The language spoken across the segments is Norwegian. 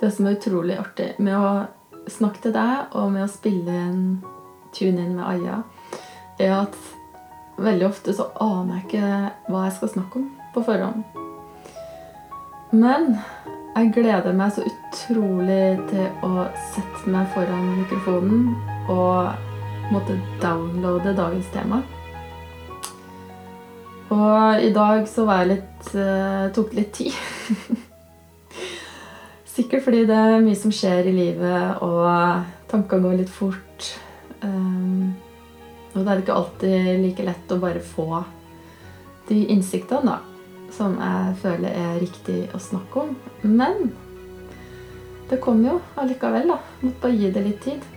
Det som er utrolig artig med å snakke til deg og med å spille en tune-in med Aya, er at veldig ofte så aner jeg ikke hva jeg skal snakke om på forhånd. Men jeg gleder meg så utrolig til å sette meg foran mikrofonen og måtte downloade dagens tema. Og i dag så var jeg litt uh, tok litt tid. Sikkert fordi det er mye som skjer i livet, og tankene går litt fort. Um, og det er ikke alltid like lett å bare få de innsiktene da, som jeg føler er riktig å snakke om. Men det kom jo allikevel. da. Måtte bare gi det litt tid.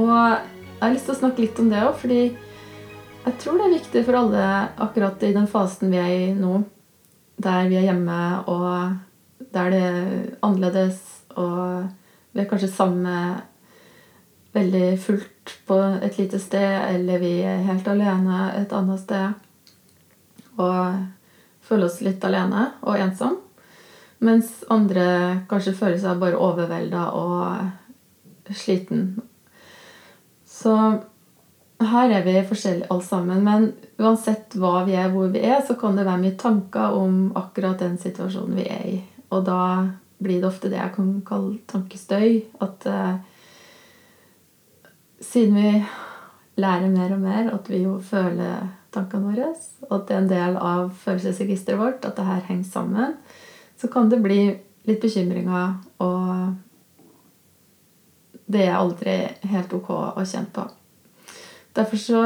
Og jeg har lyst til å snakke litt om det òg, fordi jeg tror det er viktig for alle akkurat i den fasen vi er i nå, der vi er hjemme og det er annerledes, og vi er kanskje sammen veldig fullt på et lite sted, eller vi er helt alene et annet sted og føler oss litt alene og ensom. Mens andre kanskje føler seg bare overvelda og sliten. Så her er vi forskjellige alle sammen. Men uansett hva vi er, hvor vi er, så kan det være mye tanker om akkurat den situasjonen vi er i. Og da blir det ofte det jeg kan kalle tankestøy. At eh, siden vi lærer mer og mer at vi jo føler tankene våre, og at det er en del av følelsesregisteret vårt, at det her henger sammen, så kan det bli litt bekymringer, og det er aldri helt ok å kjenne på. Derfor så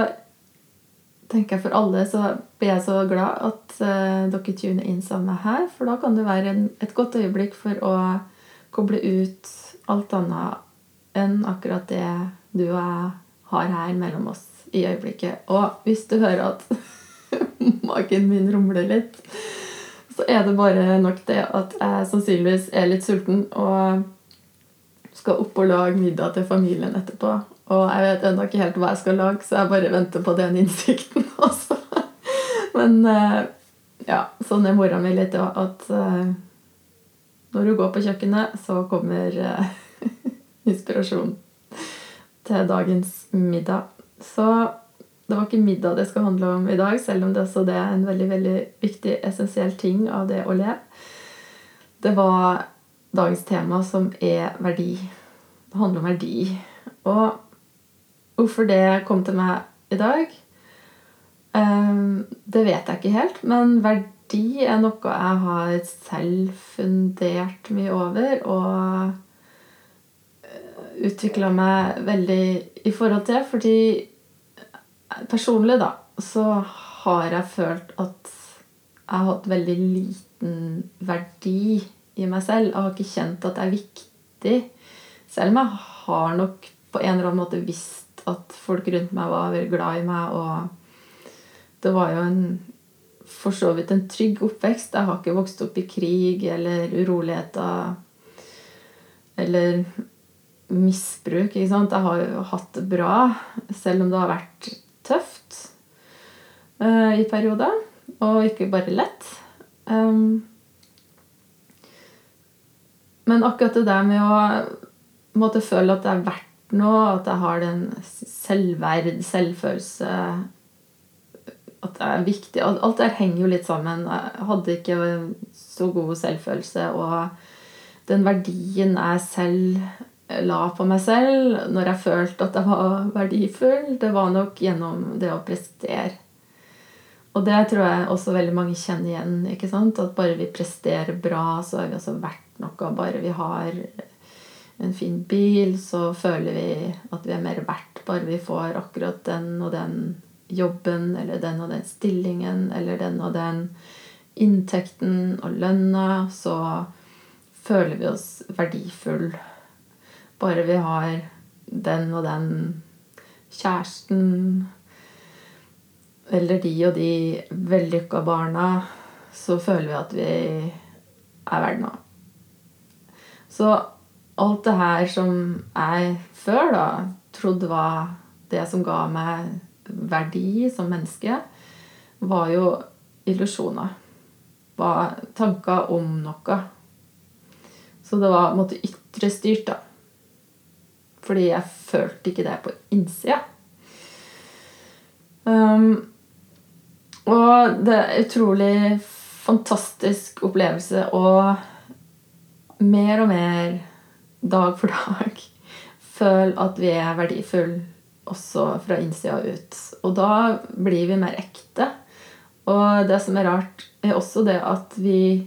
tenker jeg for alle så blir jeg så glad at uh, dere tuner inn sammen med her. For da kan det være en, et godt øyeblikk for å koble ut alt annet enn akkurat det du og jeg har her mellom oss i øyeblikket. Og hvis du hører at magen min rumler litt, så er det bare nok det at jeg sannsynligvis er litt sulten og skal opp og lage middag til familien etterpå. Og jeg vet ennå ikke helt hva jeg skal lage, så jeg bare venter på den innsikten også. Men eh, ja, sånn er mora mi litt òg, at eh, når hun går på kjøkkenet, så kommer inspirasjonen inspirasjon til dagens middag. Så det var ikke middag det skal handle om i dag, selv om det også er en veldig veldig viktig, essensiell ting av det å leve. Det var dagens tema, som er verdi. Det handler om verdi. Og Hvorfor det kom til meg i dag, ehm, det vet jeg ikke helt. Men verdi er noe jeg har selv fundert mye over og eh, utvikla meg veldig i forhold til. Fordi personlig, da, så har jeg følt at jeg har hatt veldig liten verdi i meg selv. Jeg har ikke kjent at det er viktig. Selv om jeg har nok på en eller annen måte visst at folk rundt meg var veldig glad i meg. Og det var jo en, for så vidt en trygg oppvekst. Jeg har ikke vokst opp i krig eller uroligheter eller misbruk. ikke sant? Jeg har jo hatt det bra, selv om det har vært tøft uh, i perioder. Og ikke bare lett. Um, men akkurat det der med å måtte føle at det er verdt nå, at jeg har den selvverd, selvfølelse At det er viktig. Alt der henger jo litt sammen. Jeg hadde ikke så god selvfølelse. Og den verdien jeg selv la på meg selv når jeg følte at jeg var verdifull, det var nok gjennom det å prestere. Og det tror jeg også veldig mange kjenner igjen. ikke sant? At bare vi presterer bra, så er vi også verdt noe. Bare vi har en fin bil, så føler vi at vi er mer verdt bare vi får akkurat den og den jobben eller den og den stillingen eller den og den inntekten og lønna, så føler vi oss verdifull. Bare vi har den og den kjæresten eller de og de vellykka barna, så føler vi at vi er verdt noe. Så alt det her som jeg før da trodde var det som ga meg verdi som menneske, var jo illusjoner. Var tanker om noe. Så det var måtte, ytre styrt, da. Fordi jeg følte ikke det på innsida. Um, og det er utrolig fantastisk opplevelse og mer og mer dag for dag føle at vi er verdifulle også fra innsida ut. Og da blir vi mer ekte. Og det som er rart, er også det at vi,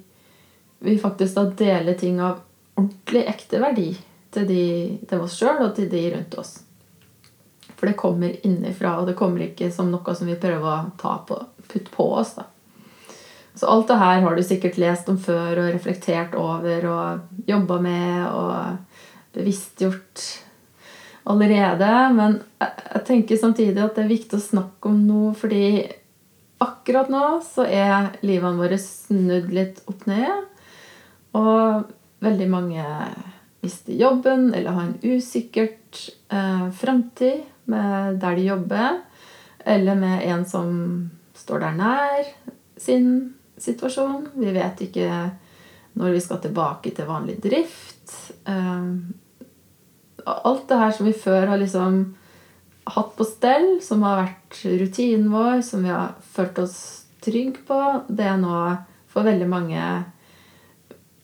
vi faktisk da deler ting av ordentlig ekte verdi til, de, til oss sjøl og til de rundt oss. For det kommer innifra, og det kommer ikke som noe som vi prøver å ta på, putte på oss. da. Så alt det her har du sikkert lest om før og reflektert over og jobba med og bevisstgjort allerede. Men jeg tenker samtidig at det er viktig å snakke om noe, fordi akkurat nå så er livene våre snudd litt opp ned. Og veldig mange mister jobben eller har en usikkert eh, framtid med der de jobber, eller med en som står der nær sin situasjon. Vi vet ikke når vi skal tilbake til vanlig drift. Um, alt det her som vi før har liksom hatt på stell, som har vært rutinen vår, som vi har følt oss trygge på, det er nå for veldig mange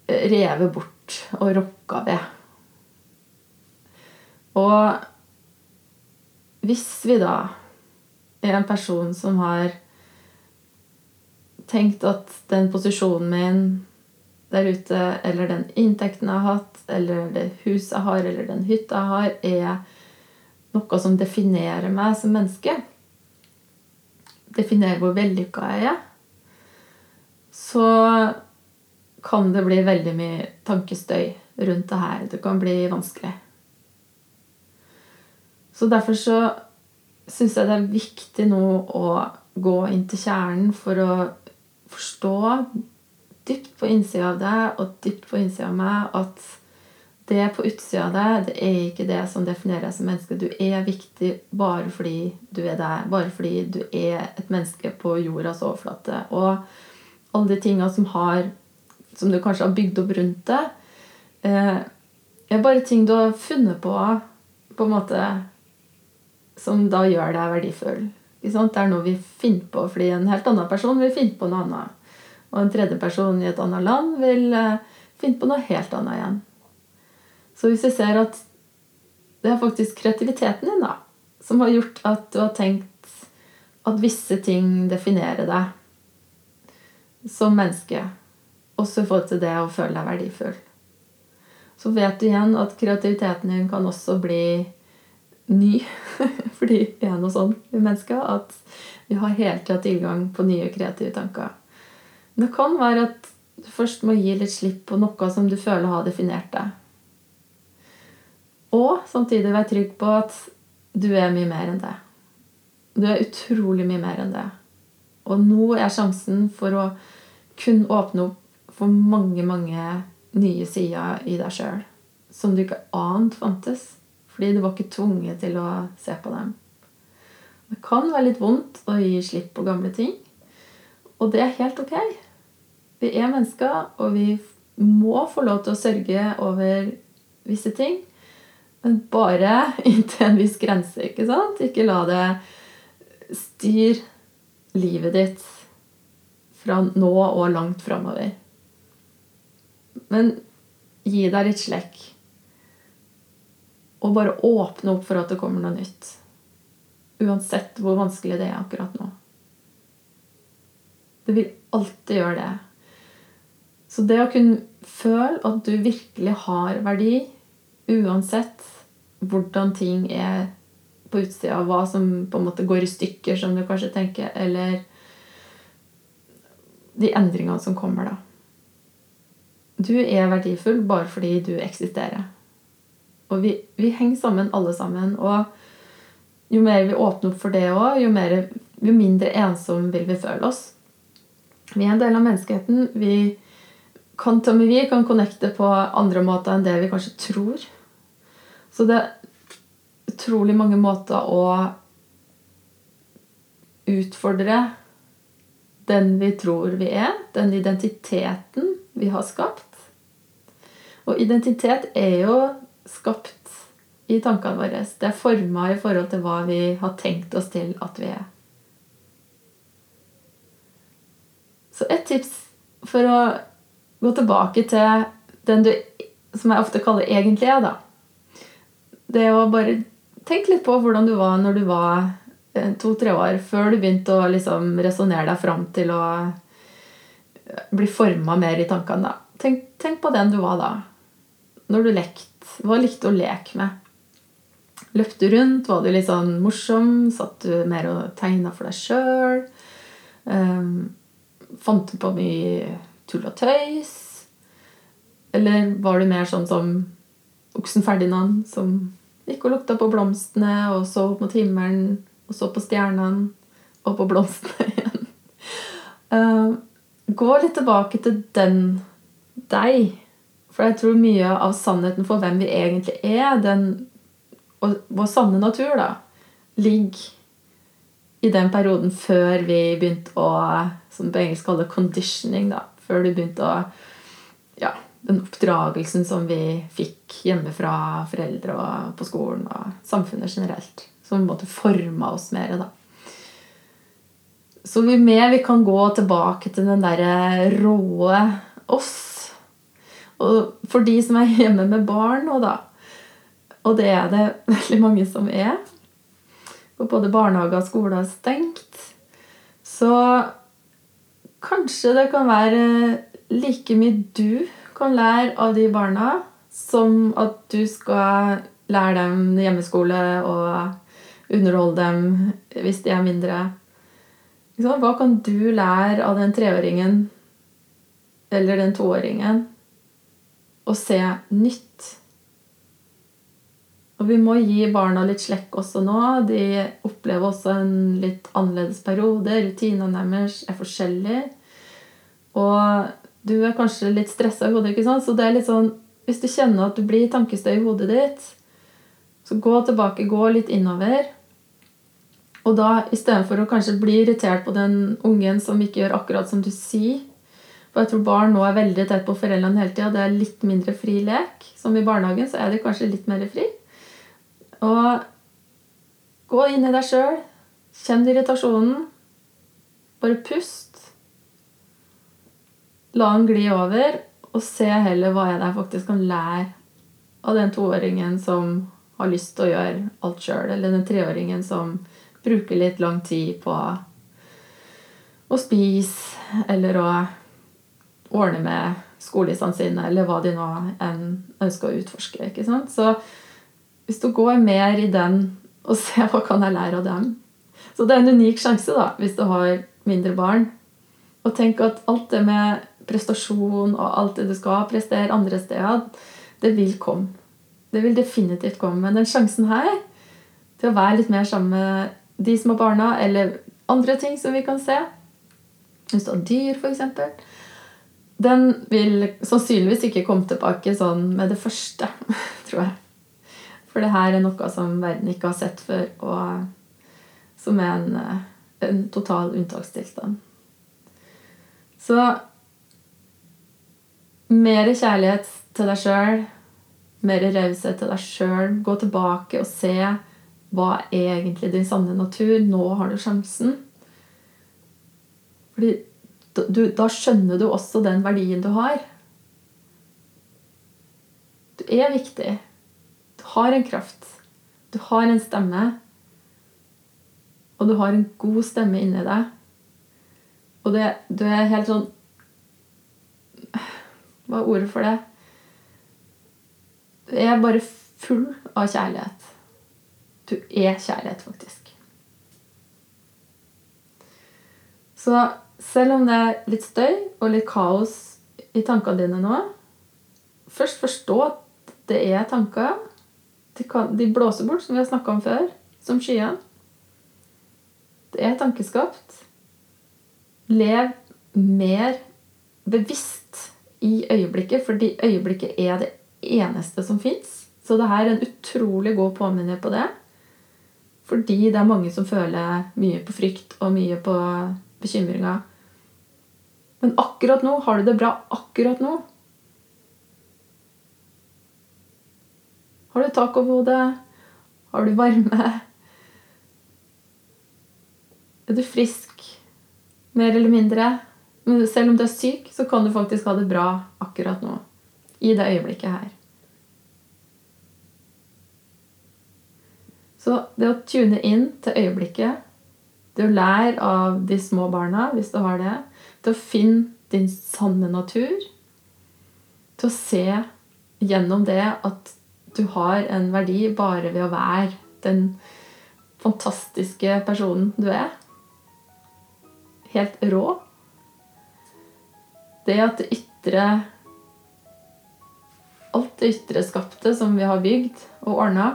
revet bort og rokka ved. Og hvis vi da er en person som har tenkt at den posisjonen min der ute, eller den inntekten jeg har hatt, eller det huset jeg har, eller den hytta jeg har, er noe som definerer meg som menneske Definerer hvor vellykka jeg er Så kan det bli veldig mye tankestøy rundt det her. Det kan bli vanskelig. Så derfor så syns jeg det er viktig nå å gå inn til kjernen for å forstå dypt på innsida av deg og dypt på innsida av meg at det på utsida av deg, det er ikke det som definerer deg som menneske. Du er viktig bare fordi du er deg. Bare fordi du er et menneske på jordas overflate. Og alle de tinga som, som du kanskje har bygd opp rundt deg, eh, er bare ting du har funnet på på en måte som da gjør deg verdifull. Det er noe vi finner på fordi en helt annen person vil finne på noe annet. Og en tredje person i et annet land vil eh, finne på noe helt annet igjen. Så hvis vi ser at det er faktisk kreativiteten din da, som har gjort at du har tenkt at visse ting definerer deg som menneske, også i forhold til det å føle deg verdifull, så vet du igjen at kreativiteten din kan også bli ny. Fordi vi er noe sånn, vi mennesker, at vi har hele tida tilgang på nye kreative tanker. Det kan være at du først må gi litt slipp på noe som du føler har definert deg. Og samtidig være trygg på at du er mye mer enn det. Du er utrolig mye mer enn det. Og nå er sjansen for å kun åpne opp for mange, mange nye sider i deg sjøl som du ikke ante fantes. Fordi du var ikke tvunget til å se på dem. Det kan være litt vondt å gi slipp på gamle ting. Og det er helt ok. Vi er mennesker, og vi må få lov til å sørge over visse ting. Men bare inntil en viss grense. Ikke sant? Ikke la det styre livet ditt fra nå og langt framover. Men gi deg litt slekk. Og bare åpne opp for at det kommer noe nytt. Uansett hvor vanskelig det er akkurat nå. Det vil alltid gjøre det. Så det å kunne føle at du virkelig har verdi, uansett hvordan ting er på utsida, hva som på en måte går i stykker, som du kanskje tenker, eller de endringene som kommer, da. Du er verdifull bare fordi du eksisterer. Og vi, vi, henger sammen, alle sammen. Og jo mer vi åpner opp for det òg, jo, jo, mindre ensomme vil vi føle oss. Vi er en del av menneskeheten. Vi kan, vi kan connecte på andre måter enn det vi kanskje tror. Så det er utrolig mange måter å utfordre den vi tror vi er, den identiteten vi har skapt. Og identitet er jo skapt i tankene våre. Det er forma i forhold til hva vi har tenkt oss til at vi er. Så et tips for å gå tilbake til den du, som jeg ofte kaller egentlig er, da. Det å bare tenke litt på hvordan du var når du var eh, to-tre år, før du begynte å liksom resonnere deg fram til å bli forma mer i tankene. da. Tenk, tenk, på den du var da. Når du lekte. Hva likte du å leke med? Løpte rundt? Var du litt sånn morsom? Satt du mer og tegna for deg sjøl? Um, ehm, fant du på mye tull og tøys? Eller var du mer sånn som oksen Ferdinand, som gikk og lukta på blomstene og så opp mot himmelen og så på stjernene og på blomstene igjen? Um, gå litt tilbake til den deg. For jeg tror mye av sannheten for hvem vi egentlig er, den, og vår sanne natur, da, ligger i den perioden før vi begynte å Som på engelsk kaller 'conditioning'. da, Før du begynte å Ja, den oppdragelsen som vi fikk hjemme fra foreldre og på skolen og samfunnet generelt. Som på en måte forma oss mer. da. Så jo mer vi kan gå tilbake til den derre råe oss Og for de som er hjemme med barn nå, da, og det er det veldig mange som er Og både barnehager og skoler er stengt, så kanskje det kan være like mye du kan lære av de barna, som at du skal lære dem hjemmeskole og underholde dem hvis de er mindre. Hva kan du lære av den treåringen eller den toåringen og se nytt? Og vi må gi barna litt slekk også nå. De opplever også en litt annerledes periode. Rutinene deres er forskjellige. Og du er kanskje litt stressa i hodet, ikke sant? så det er litt sånn Hvis du kjenner at du blir tankestøy i hodet ditt, så gå tilbake, gå litt innover. Og da istedenfor å kanskje bli irritert på den ungen som ikke gjør akkurat som du sier For jeg tror barn nå er veldig tett på foreldrene hele tida. Det er litt mindre fri lek. Som i barnehagen så er det kanskje litt mer fri. Og gå inn i deg sjøl. Kjenn irritasjonen. Bare pust. La den gli over, og se heller hva er det jeg faktisk kan lære av den toåringen som har lyst til å gjøre alt sjøl, eller den treåringen som bruker litt lang tid på å spise eller å ordne med skolelistene sine, eller hva de nå enn ønsker å utforske. ikke sant? Så hvis du går mer i den og ser hva kan jeg lære av dem Så det er en unik sjanse da, hvis du har mindre barn. Og tenk at alt det med prestasjon og alt det du skal prestere andre steder, det vil komme. Det vil definitivt komme. Men den sjansen her til å være litt mer sammen med de små barna, eller andre ting som vi kan se. Hvis du har dyr, f.eks. Den vil sannsynligvis ikke komme tilbake sånn med det første, tror jeg. For det her er noe som verden ikke har sett før, og som er en, en total unntakstilstand. Så mer kjærlighet til deg sjøl, mer raushet til deg sjøl. Gå tilbake og se hva er egentlig din sanne natur? Nå har du sjansen. Fordi du, da skjønner du også den verdien du har. Du er viktig. Du har en kraft. Du har en stemme. Og du har en god stemme inni deg. Og det, du er helt sånn Hva er ordet for det? Du er bare full av kjærlighet. Du er kjærlighet, faktisk. Så selv om det er litt støy og litt kaos i tankene dine nå Først forstå at det er tanker. De, kan, de blåser bort, som vi har snakka om før, som skyene. Det er tankeskapt. Lev mer bevisst i øyeblikket, fordi øyeblikket er det eneste som fins. Så det her er en utrolig god påminner på det. Fordi det er mange som føler mye på frykt og mye på bekymringer. Men akkurat nå har du det bra akkurat nå. Har du tak over hodet? Har du varme? Er du frisk? Mer eller mindre? Men selv om du er syk, så kan du faktisk ha det bra akkurat nå. I det øyeblikket her. Så det å tune inn til øyeblikket, det å lære av de små barna, hvis du har det, til å finne din sanne natur, til å se gjennom det at du har en verdi bare ved å være den fantastiske personen du er. Helt rå. Det at det ytre Alt det ytre skapte som vi har bygd og ordna,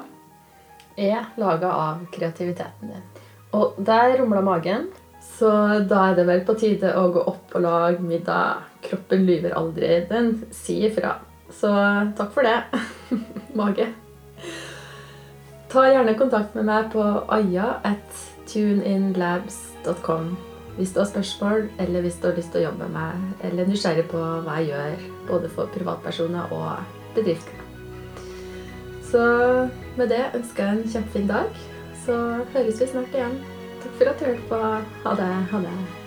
er laga av kreativiteten din. Og der rumla magen, så da er det vel på tide å gå opp og lage middag. Kroppen lyver aldri. Den sier fra. Så takk for det, mage. Ta gjerne kontakt med meg på tuneinlabs.com hvis du har spørsmål, eller hvis du har lyst til å jobbe med meg, eller nysgjerrig på hva jeg gjør, både for privatpersoner og bedrifter. Så med det ønsker jeg en kjempefin dag. Så høres vi snart igjen. Takk for at du hørte på. Ha det. Ha det.